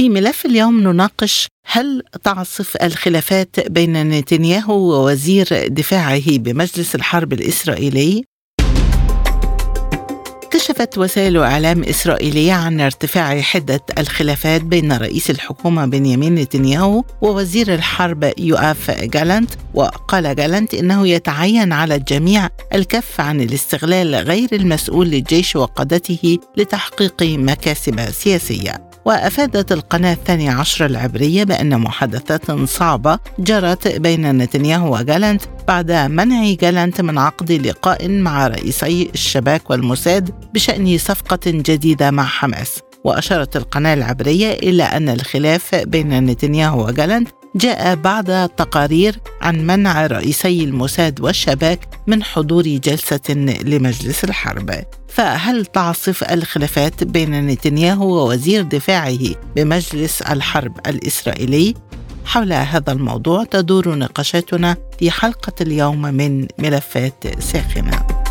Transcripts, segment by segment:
في ملف اليوم نناقش هل تعصف الخلافات بين نتنياهو ووزير دفاعه بمجلس الحرب الإسرائيلي؟ كشفت وسائل إعلام إسرائيلية عن ارتفاع حدة الخلافات بين رئيس الحكومة بنيامين نتنياهو ووزير الحرب يؤاف جالنت وقال جالنت إنه يتعين على الجميع الكف عن الاستغلال غير المسؤول للجيش وقادته لتحقيق مكاسب سياسية. وأفادت القناة الثانية عشر العبرية بأن محادثات صعبة جرت بين نتنياهو وجالنت بعد منع جالنت من عقد لقاء مع رئيسي الشباك والموساد بشأن صفقة جديدة مع حماس. وأشارت القناة العبرية إلى أن الخلاف بين نتنياهو وجالنت جاء بعد تقارير عن منع رئيسي الموساد والشباك من حضور جلسة لمجلس الحرب فهل تعصف الخلافات بين نتنياهو ووزير دفاعه بمجلس الحرب الإسرائيلي؟ حول هذا الموضوع تدور نقاشاتنا في حلقة اليوم من ملفات ساخنة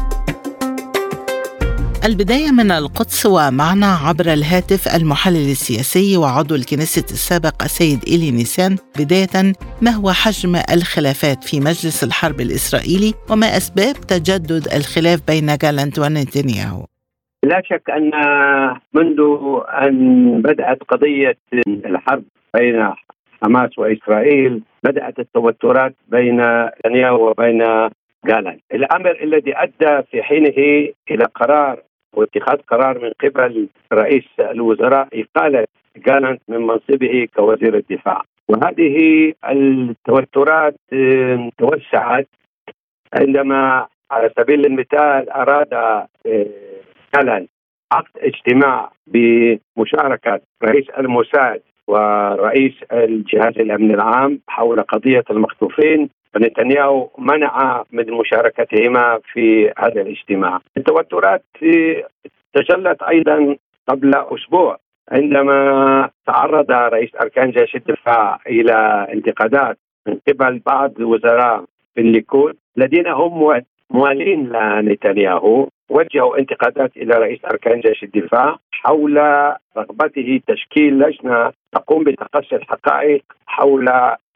البداية من القدس ومعنا عبر الهاتف المحلل السياسي وعضو الكنيسة السابق السيد إيلي نيسان بداية ما هو حجم الخلافات في مجلس الحرب الإسرائيلي وما أسباب تجدد الخلاف بين جالنت ونتنياهو؟ لا شك أن منذ أن بدأت قضية الحرب بين حماس وإسرائيل بدأت التوترات بين نتنياهو وبين جالنت الأمر الذي أدى في حينه إلى قرار واتخاذ قرار من قبل رئيس الوزراء إقالة جالنت من منصبه كوزير الدفاع. وهذه التوترات توسعت عندما على سبيل المثال أراد جالنت عقد اجتماع بمشاركة رئيس الموساد ورئيس الجهاز الأمن العام حول قضية المخطوفين. ونتنياهو منع من مشاركتهما في هذا الاجتماع. التوترات تجلت أيضا قبل أسبوع عندما تعرض رئيس أركان جيش الدفاع إلى انتقادات من قبل بعض الوزراء في الليكود الذين هم موالين لنتنياهو وجهوا انتقادات إلى رئيس أركان جيش الدفاع حول رغبته تشكيل لجنة تقوم بتقصي الحقائق حول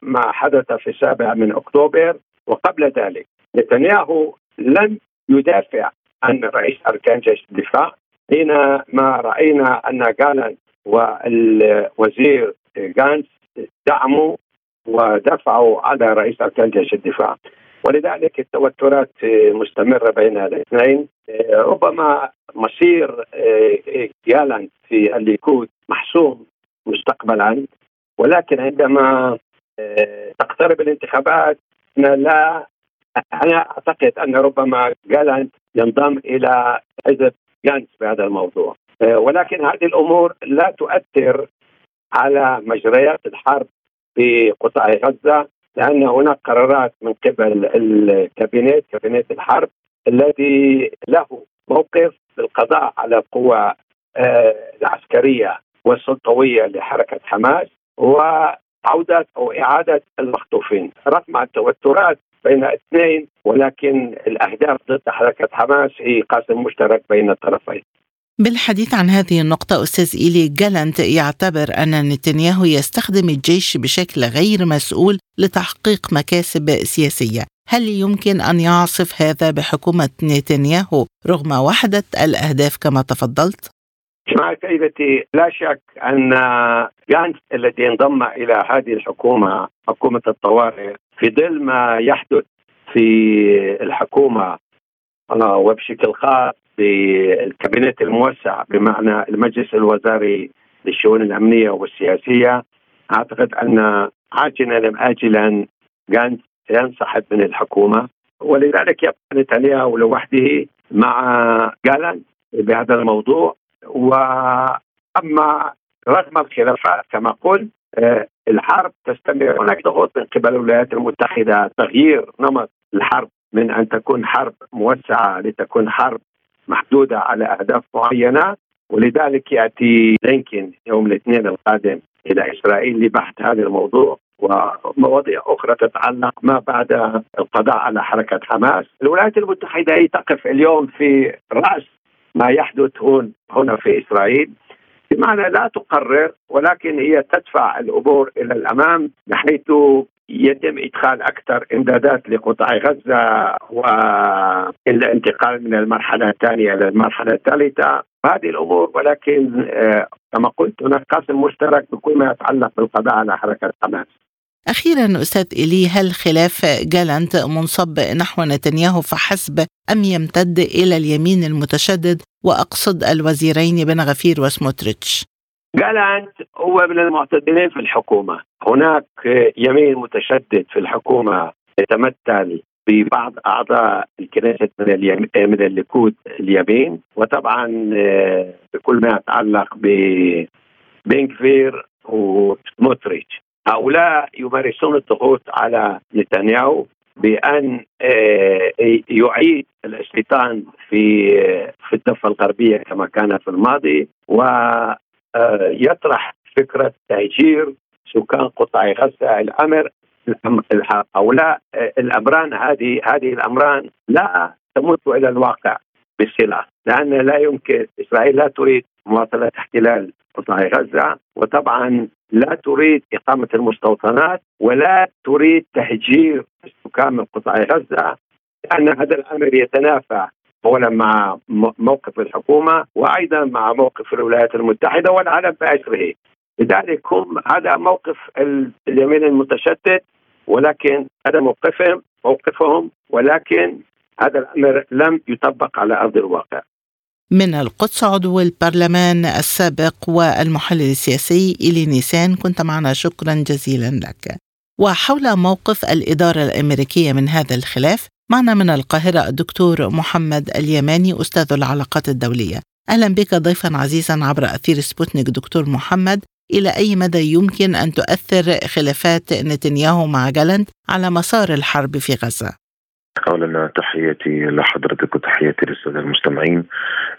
ما حدث في السابع من أكتوبر. وقبل ذلك نتنياهو لم يدافع عن رئيس أركان جيش الدفاع حينما رأينا أن جالنت والوزير جانس دعموا ودفعوا على رئيس أركان جيش الدفاع. ولذلك التوترات مستمرة بين الاثنين. ربما مصير جالنت في الليكود محسوم مستقبلا ولكن عندما تقترب الانتخابات أنا لا أنا أعتقد أن ربما جالنت ينضم إلى حزب جانس في هذا الموضوع. ولكن هذه الأمور لا تؤثر على مجريات الحرب في قطاع غزة لأن هناك قرارات من قبل الكابينيت كابينيت الحرب الذي له موقف للقضاء على القوى العسكرية. والسلطوية لحركة حماس وعودة أو إعادة المخطوفين. رغم التوترات بين اثنين ولكن الأهداف ضد حركة حماس هي قاسم مشترك بين الطرفين. بالحديث عن هذه النقطة أستاذ إيلي جالنت يعتبر أن نتنياهو يستخدم الجيش بشكل غير مسؤول لتحقيق مكاسب سياسية. هل يمكن أن يعصف هذا بحكومة نتنياهو رغم وحدة الأهداف كما تفضلت؟ مع سيدتي لا شك أن جانس الذي انضم إلى هذه الحكومة حكومة الطوارئ في ظل ما يحدث في الحكومة وبشكل خاص بالكابينت الموسع بمعنى المجلس الوزاري للشؤون الأمنية والسياسية. أعتقد أن عاجلا أم اجلا جانس سينسحب من الحكومة ولذلك يبقى نتنياهو لوحده مع جالان بهذا الموضوع. وأما رغم الخلافات كما قلت الحرب تستمر هناك ضغوط من قبل الولايات المتحدة تغيير نمط الحرب من أن تكون حرب موسعة لتكون حرب محدودة على أهداف معينة ولذلك يأتي لينكن يوم الاثنين القادم إلى إسرائيل لبحث هذا الموضوع ومواضيع أخرى تتعلق ما بعد القضاء على حركة حماس، الولايات المتحدة هي تقف اليوم في رأس ما يحدث هون هنا في إسرائيل. بمعنى لا تقرر ولكن هي تدفع الأمور إلى الأمام بحيث يتم إدخال أكثر إمدادات لقطاع غزة والانتقال من المرحلة الثانية إلى المرحلة الثالثة. هذه الأمور ولكن آه، كما قلت هناك قاسم مشترك بكل ما يتعلق بالقضاء على حركة حماس. أخيرا أستاذ إلي هل خلاف جالنت منصب نحو نتنياهو فحسب أم يمتد إلى اليمين المتشدد وأقصد الوزيرين بن غفير وسموتريتش جالنت هو من المعتدلين في الحكومة هناك يمين متشدد في الحكومة يتمثل ببعض أعضاء الكنيسة من. من الليكود اليمين وطبعا بكل ما يتعلق ببنكفير وسموتريتش هؤلاء يمارسون الضغوط على نتنياهو بأن آه، يعيد الاستيطان في في الضفة الغربية كما كان في الماضي ويطرح آه، فكرة تهجير سكان قطاع غزة الأمر. هؤلاء آه، الأمران هذه هذه الأمران لا تمت إلى الواقع بصله لأن لا يمكن إسرائيل لا تريد مواصله احتلال قطاع غزة وطبعا لا تريد إقامة المستوطنات ولا تريد تهجير السكان من قطاع غزة لأن هذا الأمر يتنافى اولا مع موقف الحكومة وأيضا مع موقف الولايات المتحدة والعالم باسره لذلك هم هذا موقف اليمين المتشدد ولكن هذا موقفهم موقفهم ولكن هذا الأمر لم يطبق على أرض الواقع. من القدس عضو البرلمان السابق والمحلل السياسي إلي نيسان. كنت معنا شكرا جزيلا لك. وحول موقف الإدارة الأمريكية من هذا الخلاف معنا من القاهرة الدكتور محمد اليماني أستاذ العلاقات الدولية. أهلا بك ضيفا عزيزا عبر أثير سبوتنيك دكتور محمد. إلى أي مدى يمكن أن تؤثر خلافات نتنياهو مع جالنت على مسار الحرب في غزة؟ اولا تحياتي لحضرتك وتحياتي للسادة المستمعين.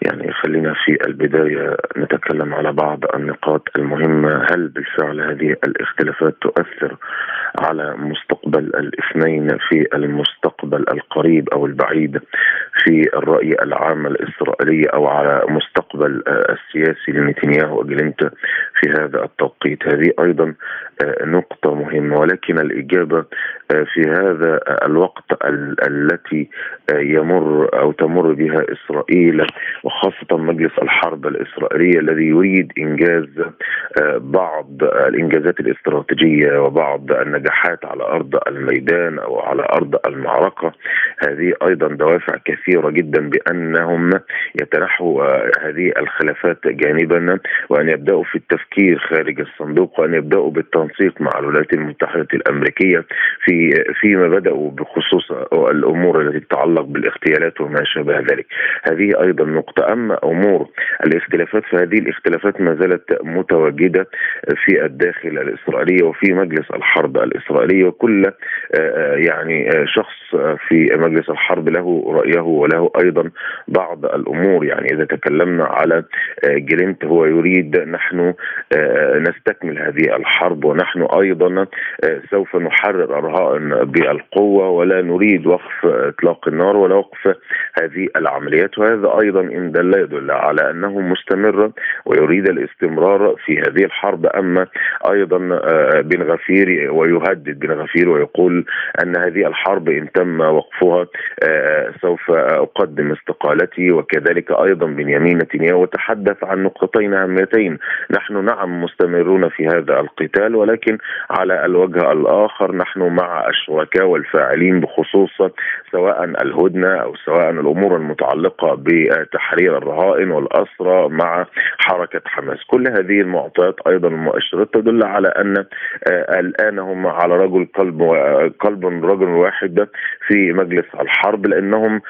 يعني خلينا في البداية نتكلم على بعض النقاط المهمة. هل بالفعل هذه الاختلافات تؤثر على مستقبل الاثنين في المستقبل القريب أو البعيد في الرأي العام الإسرائيلي أو على مستقبل السياسي لنتنياهو وجلنت في هذا التوقيت. هذه أيضا نقطة مهمة ولكن الإجابة في هذا الوقت التي يمر أو تمر بها إسرائيل وخاصة مجلس الحرب الإسرائيلي الذي يريد إنجاز بعض الإنجازات الاستراتيجية وبعض النجاحات على أرض الميدان أو على أرض المعركة هذه أيضا دوافع كثيرة جدا بأنهم يتنحوا هذه الخلافات جانبا وأن يبدأوا في التفكير خارج الصندوق وأن يبدأوا بالتنسيق مع الولايات المتحدة الأمريكية في فيما بدأوا بخصوص الأمور التي تتعلق بالاغتيالات وما شابه ذلك. هذه أيضا نقطة أما أمور الاختلافات فهذه الاختلافات ما زالت متواجدة في الداخل الاسرائيلي وفي مجلس الحرب الإسرائيلي وكل يعني شخص في مجلس الحرب له رأيه وله أيضا بعض الأمور. يعني إذا تكلمنا على جلنت هو يريد نحن نستكمل هذه الحرب ونحن أيضا سوف نحرر الرهائن بالقوة ولا نريد وقف إطلاق النار ولا وقف هذه العمليات. وهذا أيضا إن دل يدل على أنه مستمر ويريد الاستمرار في هذه الحرب. أما أيضا بن غفير ويهدد بن غفير ويقول أن هذه الحرب إن تم وقفها سوف أقدم استقالتي وكذلك أيضا بنيامين نتنياهو تحدث عن نقطتين هامتين. نحن نعم مستمرون في هذا القتال ولكن على الوجه الآخر نحن مع الشركاء والفاعلين بخصوص سواء الهدنة أو سواء الأمور المتعلقة بتحرير الرهائن والأسرى مع حركة حماس. كل هذه المعطيات أيضا المؤشرات تدل على أن الآن هم على رجل قلب قلب رجل واحد في مجلس الحرب لأنهم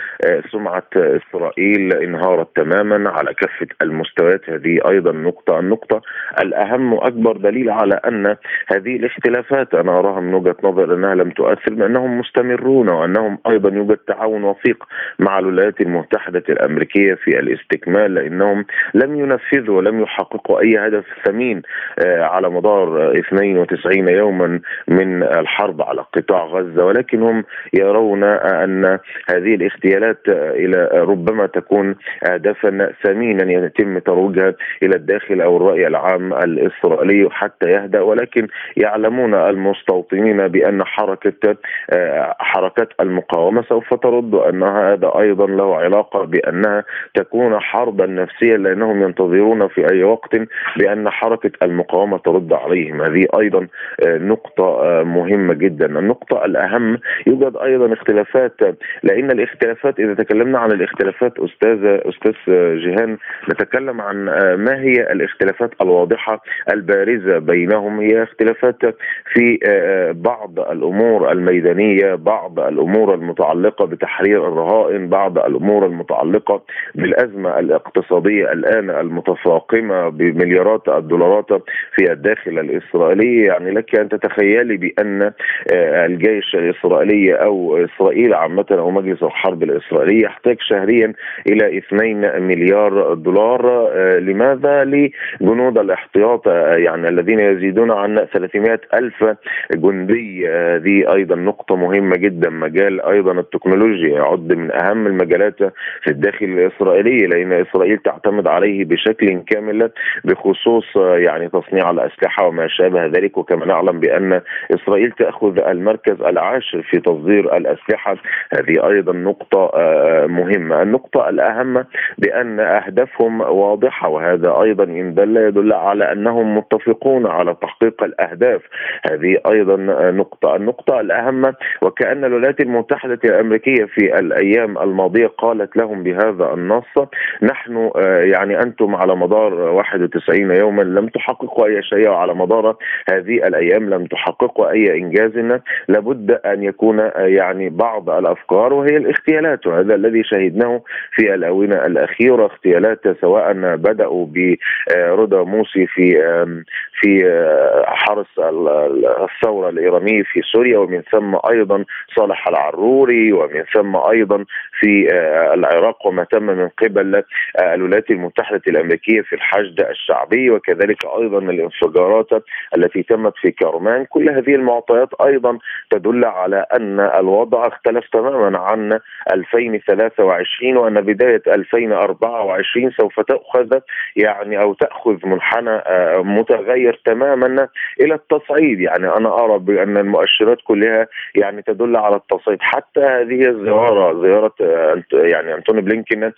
سمعه إسرائيل انهارت تماما على كافة المستويات. هذه أيضا نقطة. النقطة الأهم وأكبر دليل على أن هذه الاختلافات أنا أراها من وجهة نظر أنها لم تؤثر بانهم مستمرون وأنهم أيضا يوجد تعاون وثيق مع الولايات المتحدة الأمريكية في الاستكمال لأنهم لم ينفذوا ولم يحققوا أي هدف ثمين آه، على مدار 92 يوما من الحرب على قطاع غزة. ولكن هم يرون أن هذه الاغتيالات إلى ربما تكون اهدافا ثمينا يتم ترويجها إلى الداخل أو الرأي العام الإسرائيلي حتى يهدأ ولكن يعلمون المستوطنين بأن حركة حركات المقاومة سوف ترد ان هذا أيضا له علاقة بأنها تكون حربا نفسيا لأنهم ينتظرون في أي وقت بأن حركة المقاومة ترد عليهم. هذه أيضا نقطة مهمة جدا. النقطة الأهم يوجد أيضا اختلافات لأن الاختلافات إذا تكلمنا عن الاختلافات أستاذ أستاذ جيهان نتكلم عن ما هي الاختلافات الواضحة البارزة بينهم. هي اختلافات في بعض الأمور الميدانية بعض الأمور المتعلقة بتحرير الرهائن بعض الأمور المتعلقة بالأزمة الاقتصادية الآن المتفاقمة بمليارات الدولارات في الداخل الإسرائيلي. يعني لك أن تتخيلي بأن آه، الجيش الإسرائيلي أو إسرائيل عامة أو مجلس الحرب الإسرائيلي يحتاج شهريا إلى 2 مليار دولار آه، لماذا؟ لجنود الاحتياط آه، يعني الذين يزيدون عن 300 ألف جندي هذه أيضا نقطة مهمة جدا مجال أيضا التكنولوجيا يعد من أهم المجالات في الداخل الإسرائيلي لأن إسرائيل تعتمد عليه بشكل كامل بخصوص يعني تصنيع الأسلحة وما شابه ذلك وكما نعلم بأن إسرائيل تأخذ المركز العاشر في تصدير الأسلحة هذه أيضا نقطة آه، مهمة. النقطة الأهم بأن أهدافهم واضحة وهذا أيضا إن دل يدل على أنهم متفقون على تحقيق الأهداف. هذه أيضا نقطة. النقطة الأهم وكأن الولايات المتحدة الأمريكية في الأيام الماضية قالت لهم بهذا النص نحن آه، يعني أنتم على مدار 91 يوما لم تحققوا أي شيء وعلى مدار هذه الأيام لم تحققوا أي إنجاز لابد أن يكون آه، يعني بعض الأفكار وهي الاغتيالات وهذا الذي شهدناه في الآونة الأخيرة اغتيالات سواء بدأوا برضا موسي في في آه، حرس الثورة الإيرانية في سوريا ومن ثم أيضا صالح العروري ومن ثم أيضا في آه، العراق وما تم من قبل آه، الولايات المتحدة الأمريكية في الحشد الشعبي وكذلك أيضا الانفجارات التي تمت في كرمان كل هذه المعطيات أيضا تدل على أن الوضع اختلف تماما عن 2023 وأن بداية 2024 سوف تأخذ يعني أو تأخذ منحنى متغير تماما إلى التصعيد. يعني أنا أرى بأن المؤشرات كلها يعني تدل على التصعيد. حتى هذه الزيارة زيارة يعني أنتوني بلينكن آه،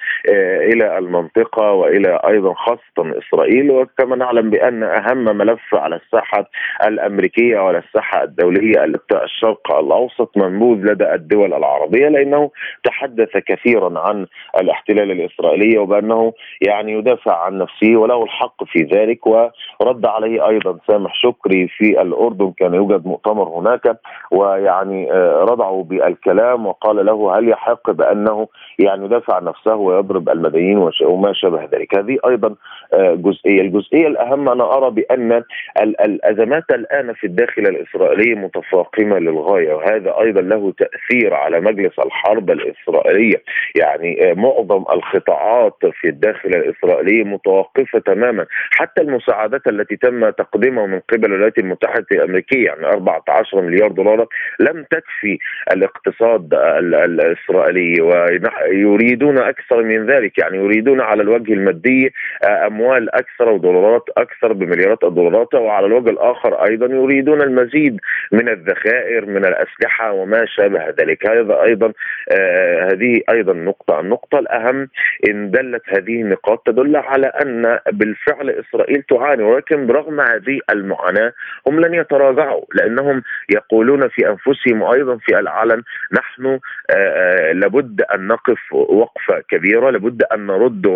إلى المنطقة وإلى أيضا خاصة إسرائيل. وكما نعلم بأن أهم ملف على الساحة الأمريكية وعلى الساحة الدولية الشرق الأوسط منبوذ لدى الدول العربية لأنه تحدث كثيرا عن الاحتلال الإسرائيلي وبأنه يعني يدافع عن نفسه وله الحق في ذلك ورد عليه أيضا سامح شكري في الأردن كان يوجد مؤتمر هناك ويعني آه، رضعوا بالكلام وقال له هل يحق بانه يعني يدافع عن نفسه ويضرب المدنيين وما شابه ذلك. هذه أيضا آه، جزئية. الجزئية الأهم أنا أرى بأن الأزمات الآن في الداخل الإسرائيلي متفاقمة للغاية وهذا أيضا له تأثير على مجلس الحرب الإسرائيلية. يعني آه، معظم القطاعات في الداخل الإسرائيلي متوقفة تماما. حتى المساعدات التي تم تقديمها من قبل الولايات المتحدة الأمريكية يعني 14 مليار دولار لم تكفي الاقتصاد الإسرائيلي ويريدون أكثر من ذلك. يعني يريدون على الوجه المادي آه، أموال أكثر ودولارات أكثر بمليارات الدولارات وعلى الوجه الآخر أيضا يريدون المزيد من الذخائر من الأسلحة وما شابه ذلك. هذا أيضا آه هذه أيضا نقطة. النقطة الأهم إن دلت هذه النقاط تدل على أن بالفعل إسرائيل تعاني ولكن برغم هذه المعاناة هم لن يتراجعوا لأنهم يقولون في أنفسهم وأيضا في العلن نحن آه, آه، لابد أن نقف وقفة كبيرة لابد أن نرد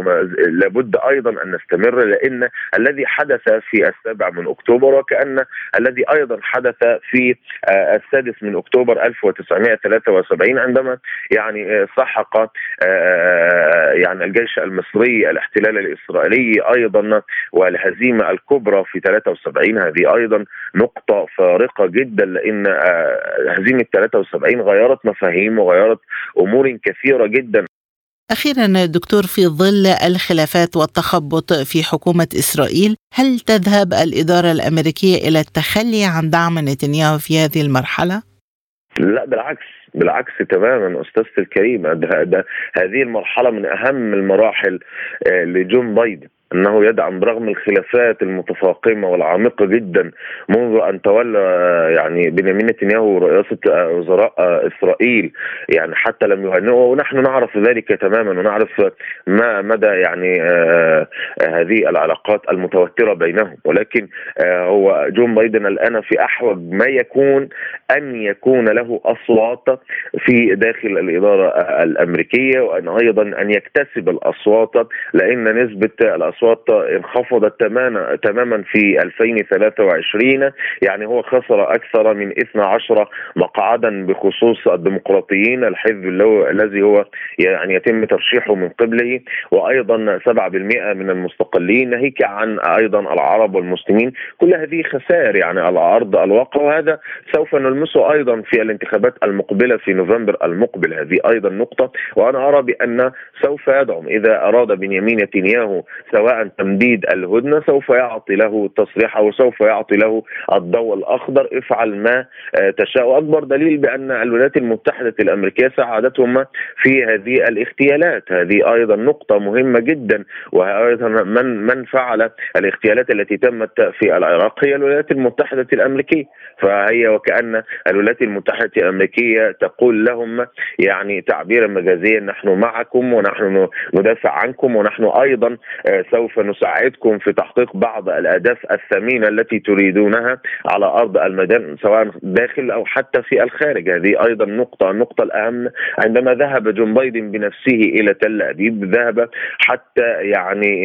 لابد أيضا أن نستمر لأن الذي حدث في السابع من أكتوبر وكأن الذي أيضا حدث في السادس من أكتوبر 1973 عندما يعني سحق يعني الجيش المصري الاحتلال الإسرائيلي أيضا والهزيمة الكبرى في 73 هذه أيضا نقطة فارقة جدا لأن هزيمة 73 غيرت مفاهيم وغيرت أمور كثيرة جدا أخيرا دكتور في ظل الخلافات والتخبط في حكومة إسرائيل هل تذهب الإدارة الأمريكية إلى التخلي عن دعم نتنياهو في هذه المرحلة؟ لا بالعكس بالعكس تماما أستاذتي الكريمه ده, ده هذه المرحلة من أهم المراحل آه، لجون بايدن. أنه يدعم برغم الخلافات المتفاقمة والعميقة جدا منذ أن تولى يعني بنيامين نتنياهو رئاسة وزراء إسرائيل يعني حتى لم يهنئه. ونحن نعرف ذلك تماما ونعرف ما مدى يعني آه هذه العلاقات المتوترة بينهم. ولكن آه هو جون بايدن الآن في أحوج ما يكون أن يكون له أصوات في داخل الإدارة الأمريكية وأن أيضا أن يكتسب الأصوات لأن نسبة الأصوات الاصوات انخفضت تماما تماما في 2023 يعني هو خسر أكثر من 12 مقعدا بخصوص الديمقراطيين الحزب الذي هو يعني يتم ترشيحه من قبله وأيضا 7% من المستقلين ناهيك عن أيضا العرب والمسلمين. كل هذه خسائر يعني على ارض الواقع وهذا سوف نلمسه أيضا في الانتخابات المقبلة في نوفمبر المقبل. هذه أيضا نقطة وأنا أرى بأن سوف يدعم إذا أراد بنيامين نتنياهو سواء سواء تمديد الهدنة سوف يعطي له التصريح أو سوف يعطي له الضوء الأخضر. افعل ما آه، تشاء. وأكبر دليل بأن الولايات المتحدة الأمريكية ساعدتهم في هذه الاغتيالات هذه أيضا نقطة مهمة جدا وأيضا من من فعل الاغتيالات التي تمت في العراق هي الولايات المتحدة الأمريكية. فهي وكأن الولايات المتحدة الأمريكية تقول لهم يعني تعبيرا مجازيا نحن معكم ونحن ندافع عنكم ونحن أيضا آه، سوف نساعدكم في تحقيق بعض الأهداف الثمينة التي تريدونها على أرض الميدان سواء داخل أو حتى في الخارج. هذه أيضا نقطة النقطة الأهم عندما ذهب جون بايدن بنفسه إلى تل أبيب ذهب حتى يعني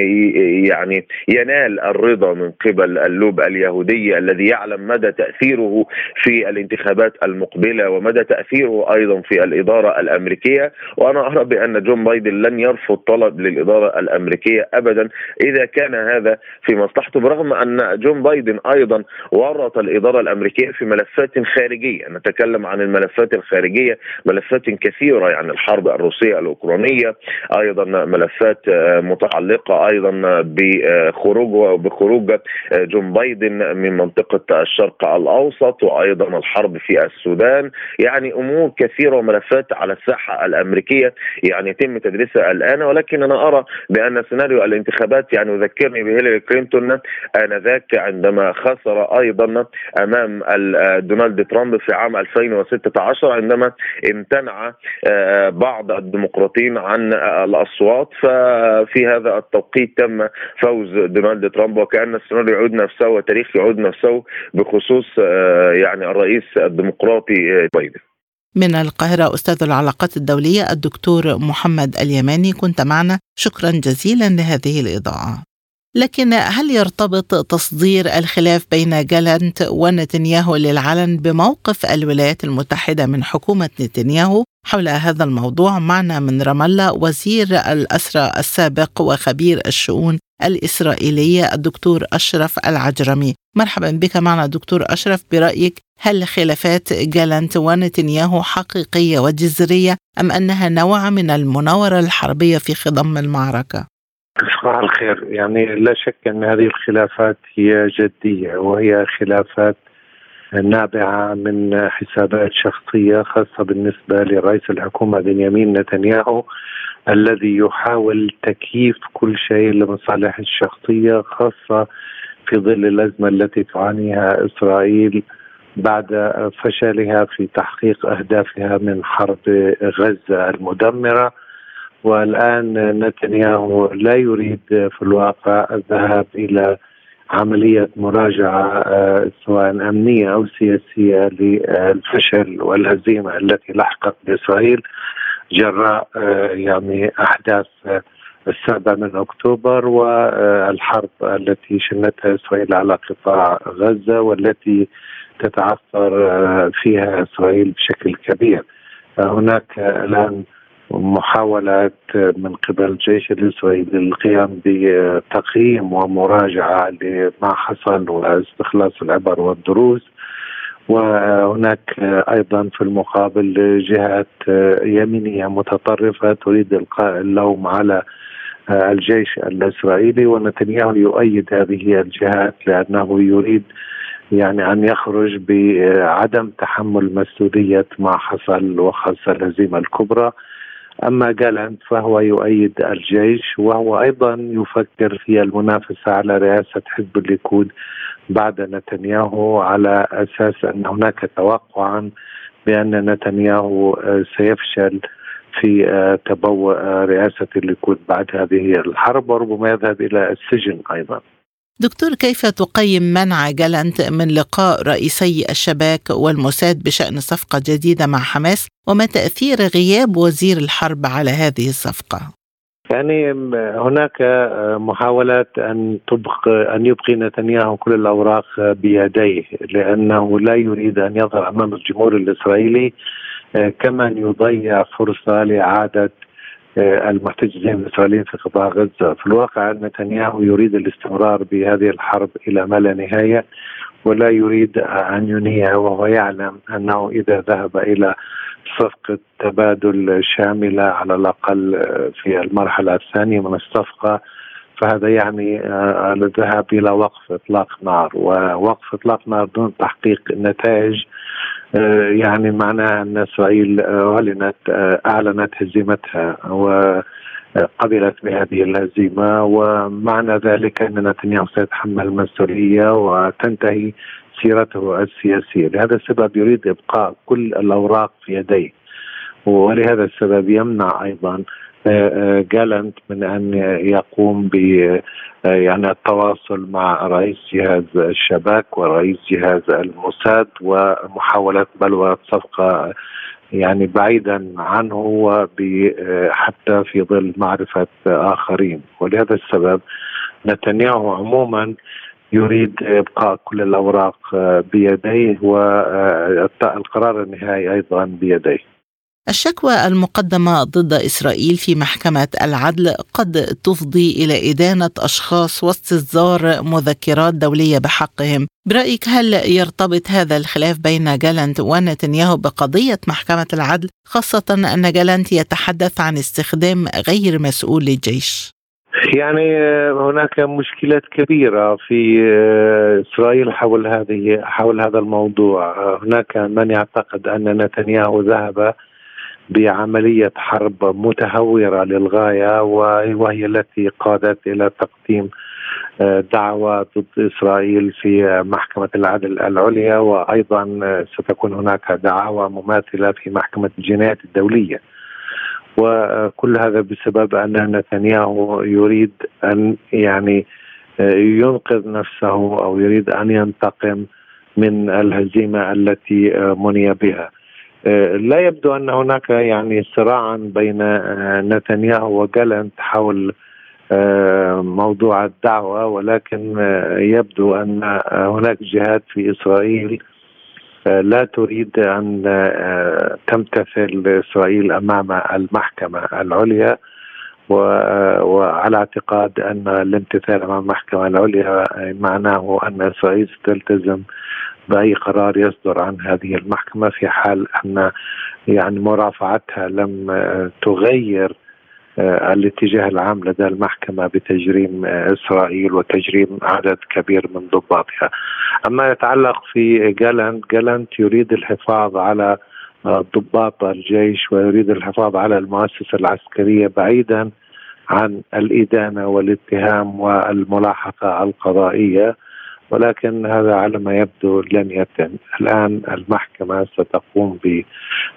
يعني ينال الرضا من قبل اللوبي اليهودي الذي يعلم مدى تأثيره في الانتخابات المقبلة ومدى تأثيره أيضا في الإدارة الأمريكية. وأنا أرى بأن جون بايدن لن يرفض طلب للإدارة الأمريكية ابدا. إذا كان هذا في مصلحته برغم أن جون بايدن أيضا ورط الإدارة الأمريكية في ملفات خارجية. نتكلم عن الملفات الخارجية ملفات كثيرة يعني الحرب الروسية الأوكرانية أيضا ملفات متعلقة أيضا بخروج بخروج جون بايدن من منطقة الشرق الأوسط وأيضا الحرب في السودان. يعني أمور كثيرة وملفات على الساحة الأمريكية يعني يتم تدريسها الآن. ولكن أنا أرى بأن سيناريو الانتخابات الانتخابات يعني يذكرني بهيلاري كلينتون آنذاك عندما خسر أيضا أمام دونالد ترامب في عام 2016 عندما امتنع آه، بعض الديمقراطيين عن الأصوات ففي هذا التوقيت تم فوز دونالد ترامب وكأن السيناريو يعود نفسه وتاريخ يعود نفسه بخصوص آه، يعني الرئيس الديمقراطي بايدن. من القاهرة أستاذ العلاقات الدولية الدكتور محمد اليماني. كنت معنا. شكرا جزيلا لهذه الإضاءة. لكن هل يرتبط تصدير الخلاف بين جالنت ونتنياهو للعلن بموقف الولايات المتحدة من حكومة نتنياهو؟ حول هذا الموضوع معنا من رام الله وزير الأسرى السابق وخبير الشؤون الإسرائيلية الدكتور أشرف العجرمي. مرحبا بك معنا دكتور أشرف برأيك هل خلافات جالنت ونتنياهو حقيقية وجذرية أم أنها نوع من المناورة الحربية في خضم المعركة؟ صباح الخير يعني لا شك أن هذه الخلافات هي جدية وهي خلافات نابعة من حسابات شخصية خاصة بالنسبة لرئيس الحكومة بنيامين نتنياهو الذي يحاول تكييف كل شيء لمصالحه الشخصية خاصة في ظل الأزمة التي تعانيها إسرائيل بعد فشلها في تحقيق أهدافها من حرب غزة المدمرة. والآن نتنياهو لا يريد في الواقع الذهاب إلى عملية مراجعة آه، سواء أمنية أو سياسية للفشل والهزيمة التي لحقت بإسرائيل. جراء آه، يعني أحداث آه، السابع من أكتوبر والحرب التي شنتها إسرائيل على قطاع غزة والتي تتعثر آه، فيها إسرائيل بشكل كبير. هناك الآن محاولات من قبل الجيش الإسرائيلي للقيام بتقييم ومراجعة لما حصل واستخلاص العبر والدروس. وهناك أيضا في المقابل جهات يمينية متطرفة تريد إلقاء اللوم على الجيش الإسرائيلي. ونتنياهو يؤيد هذه الجهات لأنه يريد يعني أن يخرج بعدم تحمل مسؤولية ما حصل وخاصه الهزيمة الكبرى أما جالنت فهو يؤيد الجيش وهو أيضا يفكر في المنافسة على رئاسة حزب الليكود بعد نتنياهو على أساس أن هناك توقعا بأن نتنياهو سيفشل في تبوء رئاسة الليكود بعد هذه الحرب وربما يذهب إلى السجن أيضا. دكتور كيف تقيم منع جالنت من لقاء رئيسي الشباك والموساد بشأن صفقة جديدة مع حماس وما تأثير غياب وزير الحرب على هذه الصفقة؟ يعني هناك محاولات أن تبق أن يبقي نتنياهو كل الأوراق بيديه لأنه لا يريد أن يظهر أمام الجمهور الإسرائيلي كمن يضيع فرصة لإعادة المحتجزين الاسرائيليين في قطاع غزة، في الواقع نتنياهو يريد الاستمرار بهذه الحرب إلى ما لا نهاية ولا يريد أن ينهيها وهو يعلم أنه إذا ذهب إلى صفقه تبادل شاملة على الأقل في المرحلة الثانية من الصفقة فهذا يعني آه، الذهاب إلى وقف إطلاق نار. ووقف إطلاق نار دون تحقيق نتائج آه، يعني معناه أن إسرائيل أعلنت آه، أعلنت هزيمتها وقبلت بهذه الهزيمة ومعنى ذلك أن نتنياهو سيتحمل المسؤولية وتنتهي سيرته السياسية، لهذا السبب يريد إبقاء كل الأوراق في يديه ولهذا السبب يمنع أيضا جالنت من أن يقوم ب يعني التواصل مع رئيس جهاز الشباك ورئيس جهاز الموساد ومحاولة بلوى صفقة يعني بعيدا عنه وحتى في ظل معرفة آخرين. ولهذا السبب نتنياهو عموما يريد إبقاء كل الأوراق بيديه والقرار النهائي أيضا بيديه. الشكوى المقدمة ضد إسرائيل في محكمة العدل قد تفضي إلى إدانة أشخاص واستصدار مذكرات دولية بحقهم. برأيك هل يرتبط هذا الخلاف بين جالنت ونتنياهو بقضية محكمة العدل خاصة أن جالنت يتحدث عن استخدام غير مسؤول للجيش؟ يعني هناك مشكلات كبيرة في إسرائيل حول هذه حول هذا الموضوع. هناك من يعتقد أن نتنياهو ذهب بعملية حرب متهورة للغاية وهي التي قادت إلى تقديم آه، دعوى ضد إسرائيل في محكمة العدل العليا وأيضا ستكون هناك دعاوى مماثلة في محكمة الجنايات الدولية. وكل هذا بسبب أن نتنياهو يريد أن يعني آه، ينقذ نفسه أو يريد أن ينتقم من الهزيمة التي آه، مني بها. آه، لا يبدو أن هناك يعني صراعا بين آه، نتنياهو وجالنت حول آه، موضوع الدعوة ولكن يبدو أن هناك جهات في إسرائيل لا تريد أن تمتثل اسرائيل أمام المحكمة العليا وعلى اعتقاد أن الامتثال أمام المحكمة العليا معناه أن إسرائيل ستلتزم بأي قرار يصدر عن هذه المحكمة في حال أن يعني مرافعتها لم تغير آه، الاتجاه العام لدى المحكمة بتجريم آه، إسرائيل وتجريم عدد كبير من ضباطها. أما يتعلق في جالنت، جالنت يريد الحفاظ على آه، ضباط الجيش ويريد الحفاظ على المؤسسة العسكرية بعيدا عن الإدانة والاتهام والملاحقة القضائية ولكن هذا على ما يبدو لن يتم. الآن المحكمة ستقوم ب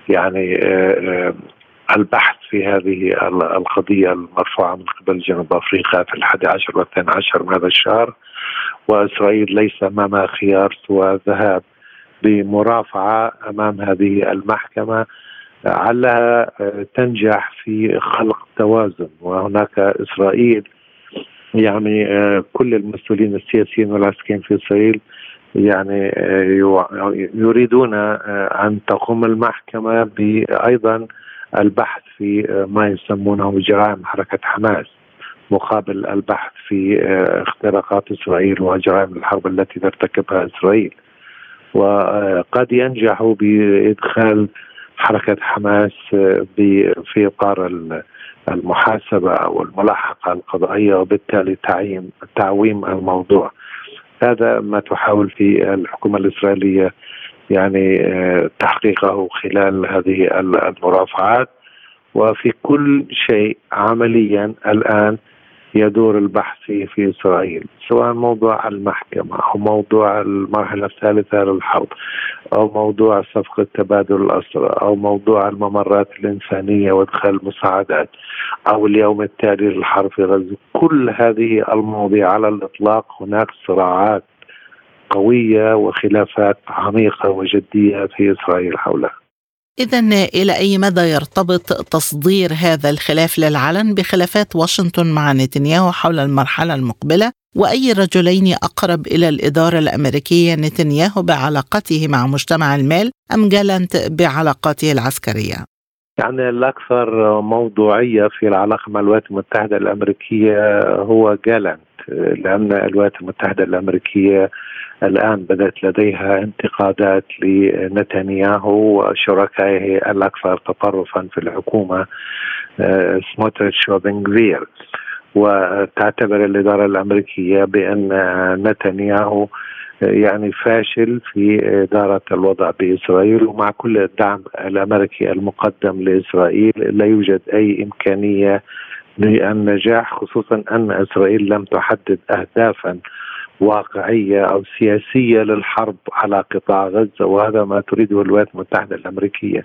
يعني آه، آه، البحث في هذه القضية المرفوعة من قبل جنوب أفريقيا في الحادي عشر والثاني عشر من هذا الشهر. وإسرائيل ليس أمامها خيار سوى الذهاب بمرافعة أمام هذه المحكمة. علها آه، تنجح في خلق توازن. وهناك إسرائيل يعني آه، كل المسؤولين السياسيين والعسكريين في إسرائيل يعني يريدون أن تقوم المحكمة بايضا البحث في ما يسمونه جرائم حركة حماس مقابل البحث في اختراقات إسرائيل وجرائم الحرب التي ترتكبها إسرائيل. وقد ينجحوا بإدخال حركة حماس في إطار المحاسبة أو الملاحقة القضائية وبالتالي تعيين تعويم الموضوع. هذا ما تحاول في الحكومة الإسرائيلية يعني آه، تحقيقه خلال هذه المرافعات. وفي كل شيء عمليا الآن يدور البحث في إسرائيل سواء موضوع المحكمة أو موضوع المرحلة الثالثة للحرب أو موضوع صفقة تبادل الاسرى أو موضوع الممرات الإنسانية وإدخال المساعدات أو اليوم التالي للحرب في غزة. كل هذه المواضيع على الإطلاق هناك صراعات قوية وخلافات عميقة وجدية في إسرائيل حولها. إذا إلى أي مدى يرتبط تصدير هذا الخلاف للعلن بخلافات واشنطن مع نتنياهو حول المرحلة المقبلة وأي رجلين أقرب إلى الإدارة الأمريكية نتنياهو بعلاقته مع مجتمع المال أم جالنت بعلاقاته العسكرية؟ يعني الأكثر موضوعية في العلاقة مع الولايات المتحدة الأمريكية هو جالنت لأن الولايات المتحدة الأمريكية الآن بدأت لديها انتقادات لنتنياهو وشركائه الأكثر تطرفا في الحكومة آه، سموتريتش وبنغفير. وتعتبر الإدارة الأمريكية بأن نتنياهو يعني فاشل في إدارة الوضع بإسرائيل. ومع كل الدعم الأمريكي المقدم لإسرائيل لا يوجد أي إمكانية للنجاح خصوصا أن إسرائيل لم تحدد أهدافا واقعية أو سياسية للحرب على قطاع غزة وهذا ما تريده الولايات المتحدة الأمريكية.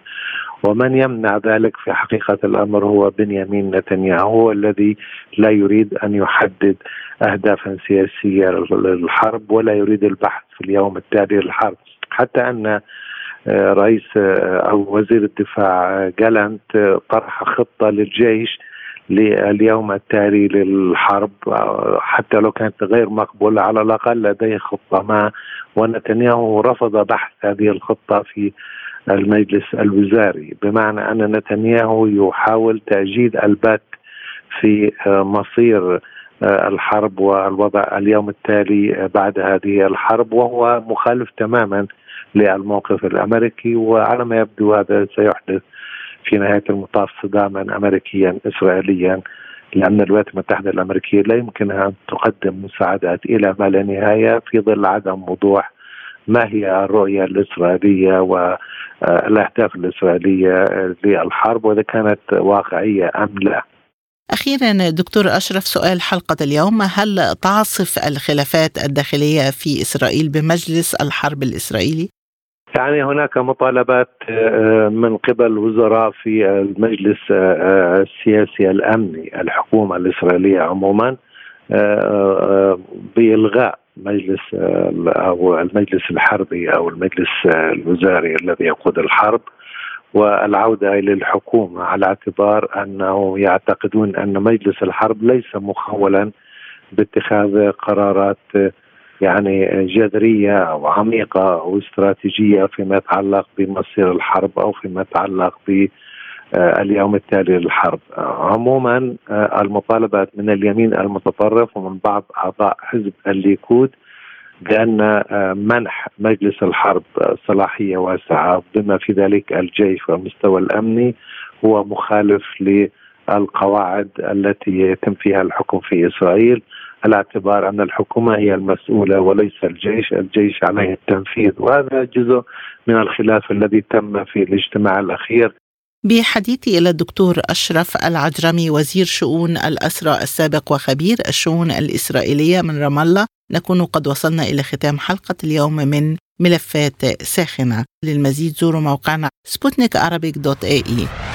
ومن يمنع ذلك في حقيقة الأمر هو بنيامين نتنياهو هو الذي لا يريد أن يحدد اهدافا سياسية للحرب ولا يريد البحث في اليوم التالي للحرب. حتى أن آه، رئيس آه، أو وزير الدفاع جالنت طرح خطة للجيش لليوم التالي للحرب حتى لو كانت غير مقبولة على الأقل لديه خطة. ما ونتنياهو رفض بحث هذه الخطة في المجلس الوزاري. بمعنى أن نتنياهو يحاول تأجيل البت في مصير الحرب والوضع اليوم التالي بعد هذه الحرب وهو مخالف تماما للموقف الأمريكي وعلى ما يبدو هذا سيحدث في نهاية المطاف صداما أمريكيا إسرائيليا لأن الولايات المتحدة الأمريكية لا يمكنها أن تقدم مساعدات إلى ما لا نهاية في ظل عدم وضوح ما هي الرؤية الإسرائيلية والاهداف الإسرائيلية للحرب وإذا كانت واقعية أم لا. أخيرا دكتور أشرف سؤال حلقة اليوم هل تعصف الخلافات الداخلية في إسرائيل بمجلس الحرب الإسرائيلي؟ يعني هناك مطالبات آه، من قبل وزراء في المجلس آه، السياسي الأمني الحكومة الإسرائيلية عموما آه، بإلغاء مجلس أو المجلس الحربي أو المجلس الوزاري الذي يقود الحرب والعودة إلى الحكومة على اعتبار أنه يعتقدون أن مجلس الحرب ليس مخولا باتخاذ قرارات يعني جذرية أو عميقة أو استراتيجية فيما يتعلق بمصير الحرب أو فيما يتعلق ب اليوم التالي للحرب. عموما المطالبات من اليمين المتطرف ومن بعض أعضاء حزب الليكود بأن منح مجلس الحرب صلاحية واسعة. بما في ذلك الجيش والمستوى الأمني هو مخالف للقواعد التي يتم فيها الحكم في إسرائيل. على اعتبار أن الحكومة هي المسؤولة وليس الجيش، الجيش عليه التنفيذ. وهذا جزء من الخلاف الذي تم في الاجتماع الأخير. بحديثي إلى الدكتور أشرف العجرمي وزير شؤون الأسرى السابق وخبير الشؤون الإسرائيلية من رام الله. نكون قد وصلنا إلى ختام حلقة اليوم من ملفات ساخنة. للمزيد زوروا موقعنا سبوتنيك dot A, E.